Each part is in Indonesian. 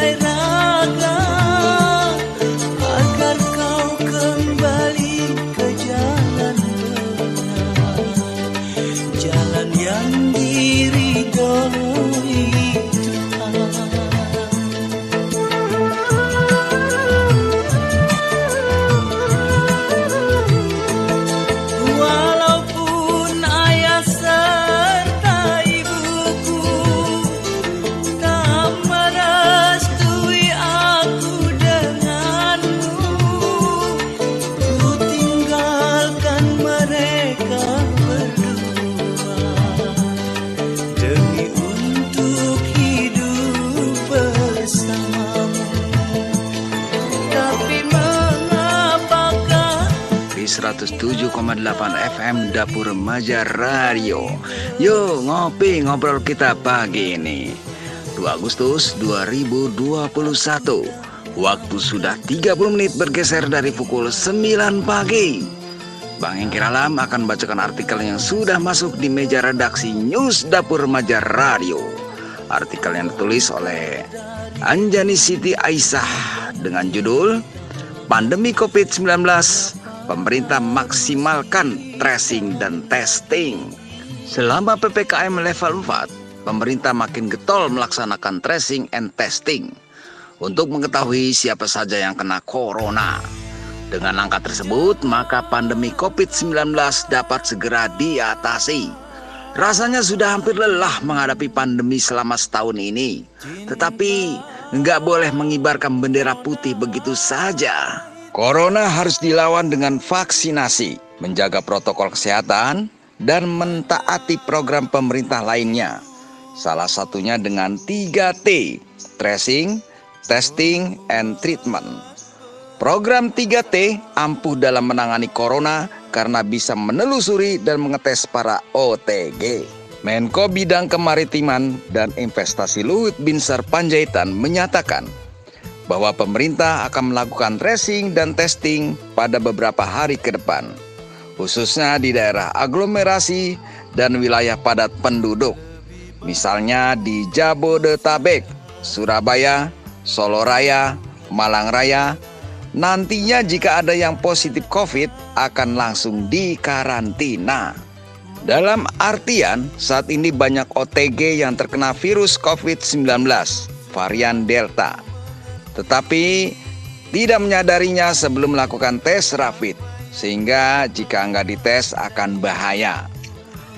baila. 107,8 FM Dapur Remaja Radio. Yuk ngopi ngobrol kita pagi ini. 2 Agustus 2021. Waktu sudah 30 menit bergeser dari pukul 9 pagi. Bang Engkir Alam akan bacakan artikel yang sudah masuk di meja redaksi News Dapur Remaja Radio. Artikel yang ditulis oleh Anjani Siti Aisyah dengan judul Pandemi COVID-19 pemerintah maksimalkan tracing dan testing. Selama PPKM level 4, pemerintah makin getol melaksanakan tracing and testing untuk mengetahui siapa saja yang kena corona. Dengan angka tersebut, maka pandemi COVID-19 dapat segera diatasi. Rasanya sudah hampir lelah menghadapi pandemi selama setahun ini. Tetapi nggak boleh mengibarkan bendera putih begitu saja. Corona harus dilawan dengan vaksinasi, menjaga protokol kesehatan, dan mentaati program pemerintah lainnya. Salah satunya dengan 3T, tracing, testing, and treatment. Program 3T ampuh dalam menangani corona karena bisa menelusuri dan mengetes para OTG. Menko Bidang Kemaritiman dan Investasi Luhut Binsar Panjaitan menyatakan bahwa pemerintah akan melakukan tracing dan testing pada beberapa hari ke depan, khususnya di daerah aglomerasi dan wilayah padat penduduk, misalnya di Jabodetabek, Surabaya, Solo Raya, Malang Raya. Nantinya jika ada yang positif COVID akan langsung dikarantina. Dalam artian saat ini banyak OTG yang terkena virus COVID-19 varian Delta. Tetapi tidak menyadarinya sebelum melakukan tes rapid sehingga jika nggak dites akan bahaya.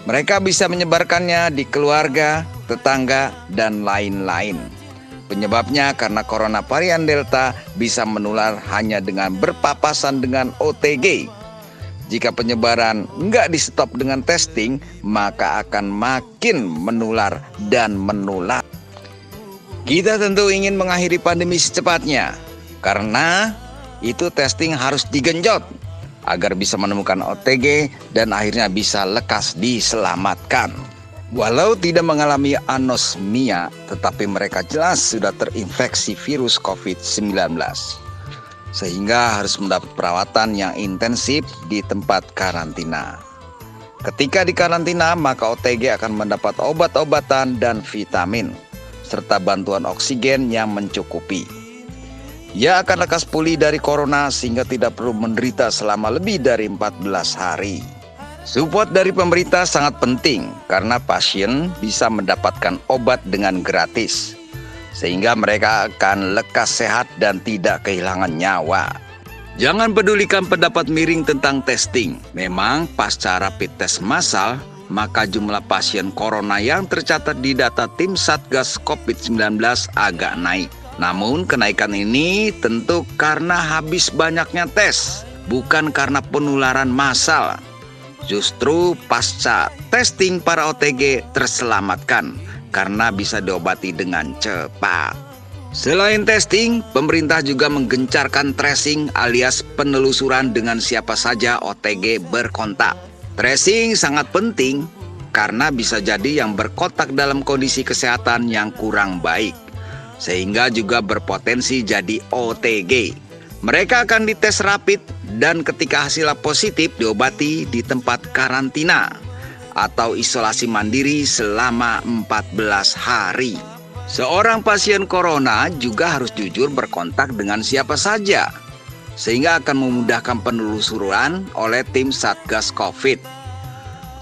Mereka bisa menyebarkannya di keluarga, tetangga, dan lain-lain. Penyebabnya karena corona varian Delta bisa menular hanya dengan berpapasan dengan OTG jika penyebaran nggak di stop dengan testing, maka akan makin menular dan menular. Kita tentu ingin mengakhiri pandemi secepatnya, karena itu testing harus digenjot agar bisa menemukan OTG dan akhirnya bisa lekas diselamatkan. Walau tidak mengalami anosmia, tetapi mereka jelas sudah terinfeksi virus COVID-19 sehingga harus mendapat perawatan yang intensif di tempat karantina. Ketika di karantina, maka OTG akan mendapat obat-obatan dan vitamin, serta bantuan oksigen yang mencukupi. Ia akan lekas pulih dari corona sehingga tidak perlu menderita selama lebih dari 14 hari. Support dari pemerintah sangat penting karena pasien bisa mendapatkan obat dengan gratis sehingga mereka akan lekas sehat dan tidak kehilangan nyawa. Jangan pedulikan pendapat miring tentang testing. Memang pasca rapid test massal, maka jumlah pasien corona yang tercatat di data tim Satgas COVID-19 agak naik. Namun kenaikan ini tentu karena habis banyaknya tes, bukan karena penularan massal. Justru pasca testing para OTG terselamatkan karena bisa diobati dengan cepat. Selain testing, pemerintah juga menggencarkan tracing alias penelusuran dengan siapa saja OTG berkontak. Tracing sangat penting karena bisa jadi yang berkontak dalam kondisi kesehatan yang kurang baik, sehingga juga berpotensi jadi OTG. Mereka akan dites rapid dan ketika hasilnya positif diobati di tempat karantina atau isolasi mandiri selama 14 hari. Seorang pasien corona juga harus jujur berkontak dengan siapa saja, sehingga akan memudahkan penelusuran oleh tim Satgas COVID.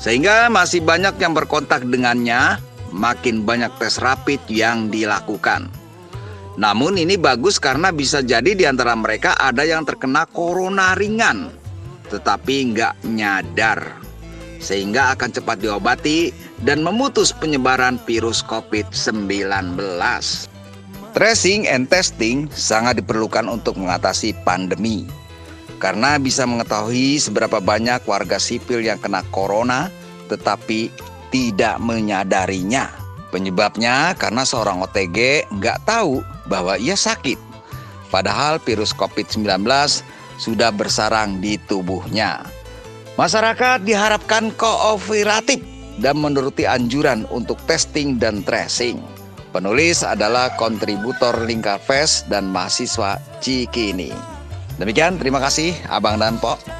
Sehingga masih banyak yang berkontak dengannya, makin banyak tes rapid yang dilakukan. Namun ini bagus karena bisa jadi di antara mereka ada yang terkena corona ringan, tetapi nggak nyadar sehingga akan cepat diobati dan memutus penyebaran virus COVID-19. Tracing and testing sangat diperlukan untuk mengatasi pandemi karena bisa mengetahui seberapa banyak warga sipil yang kena corona tetapi tidak menyadarinya. Penyebabnya karena seorang OTG nggak tahu bahwa ia sakit. Padahal virus COVID-19 sudah bersarang di tubuhnya. Masyarakat diharapkan kooperatif dan menuruti anjuran untuk testing dan tracing. Penulis adalah kontributor Lingkar Fest dan mahasiswa Cikini. Demikian, terima kasih Abang dan Pok.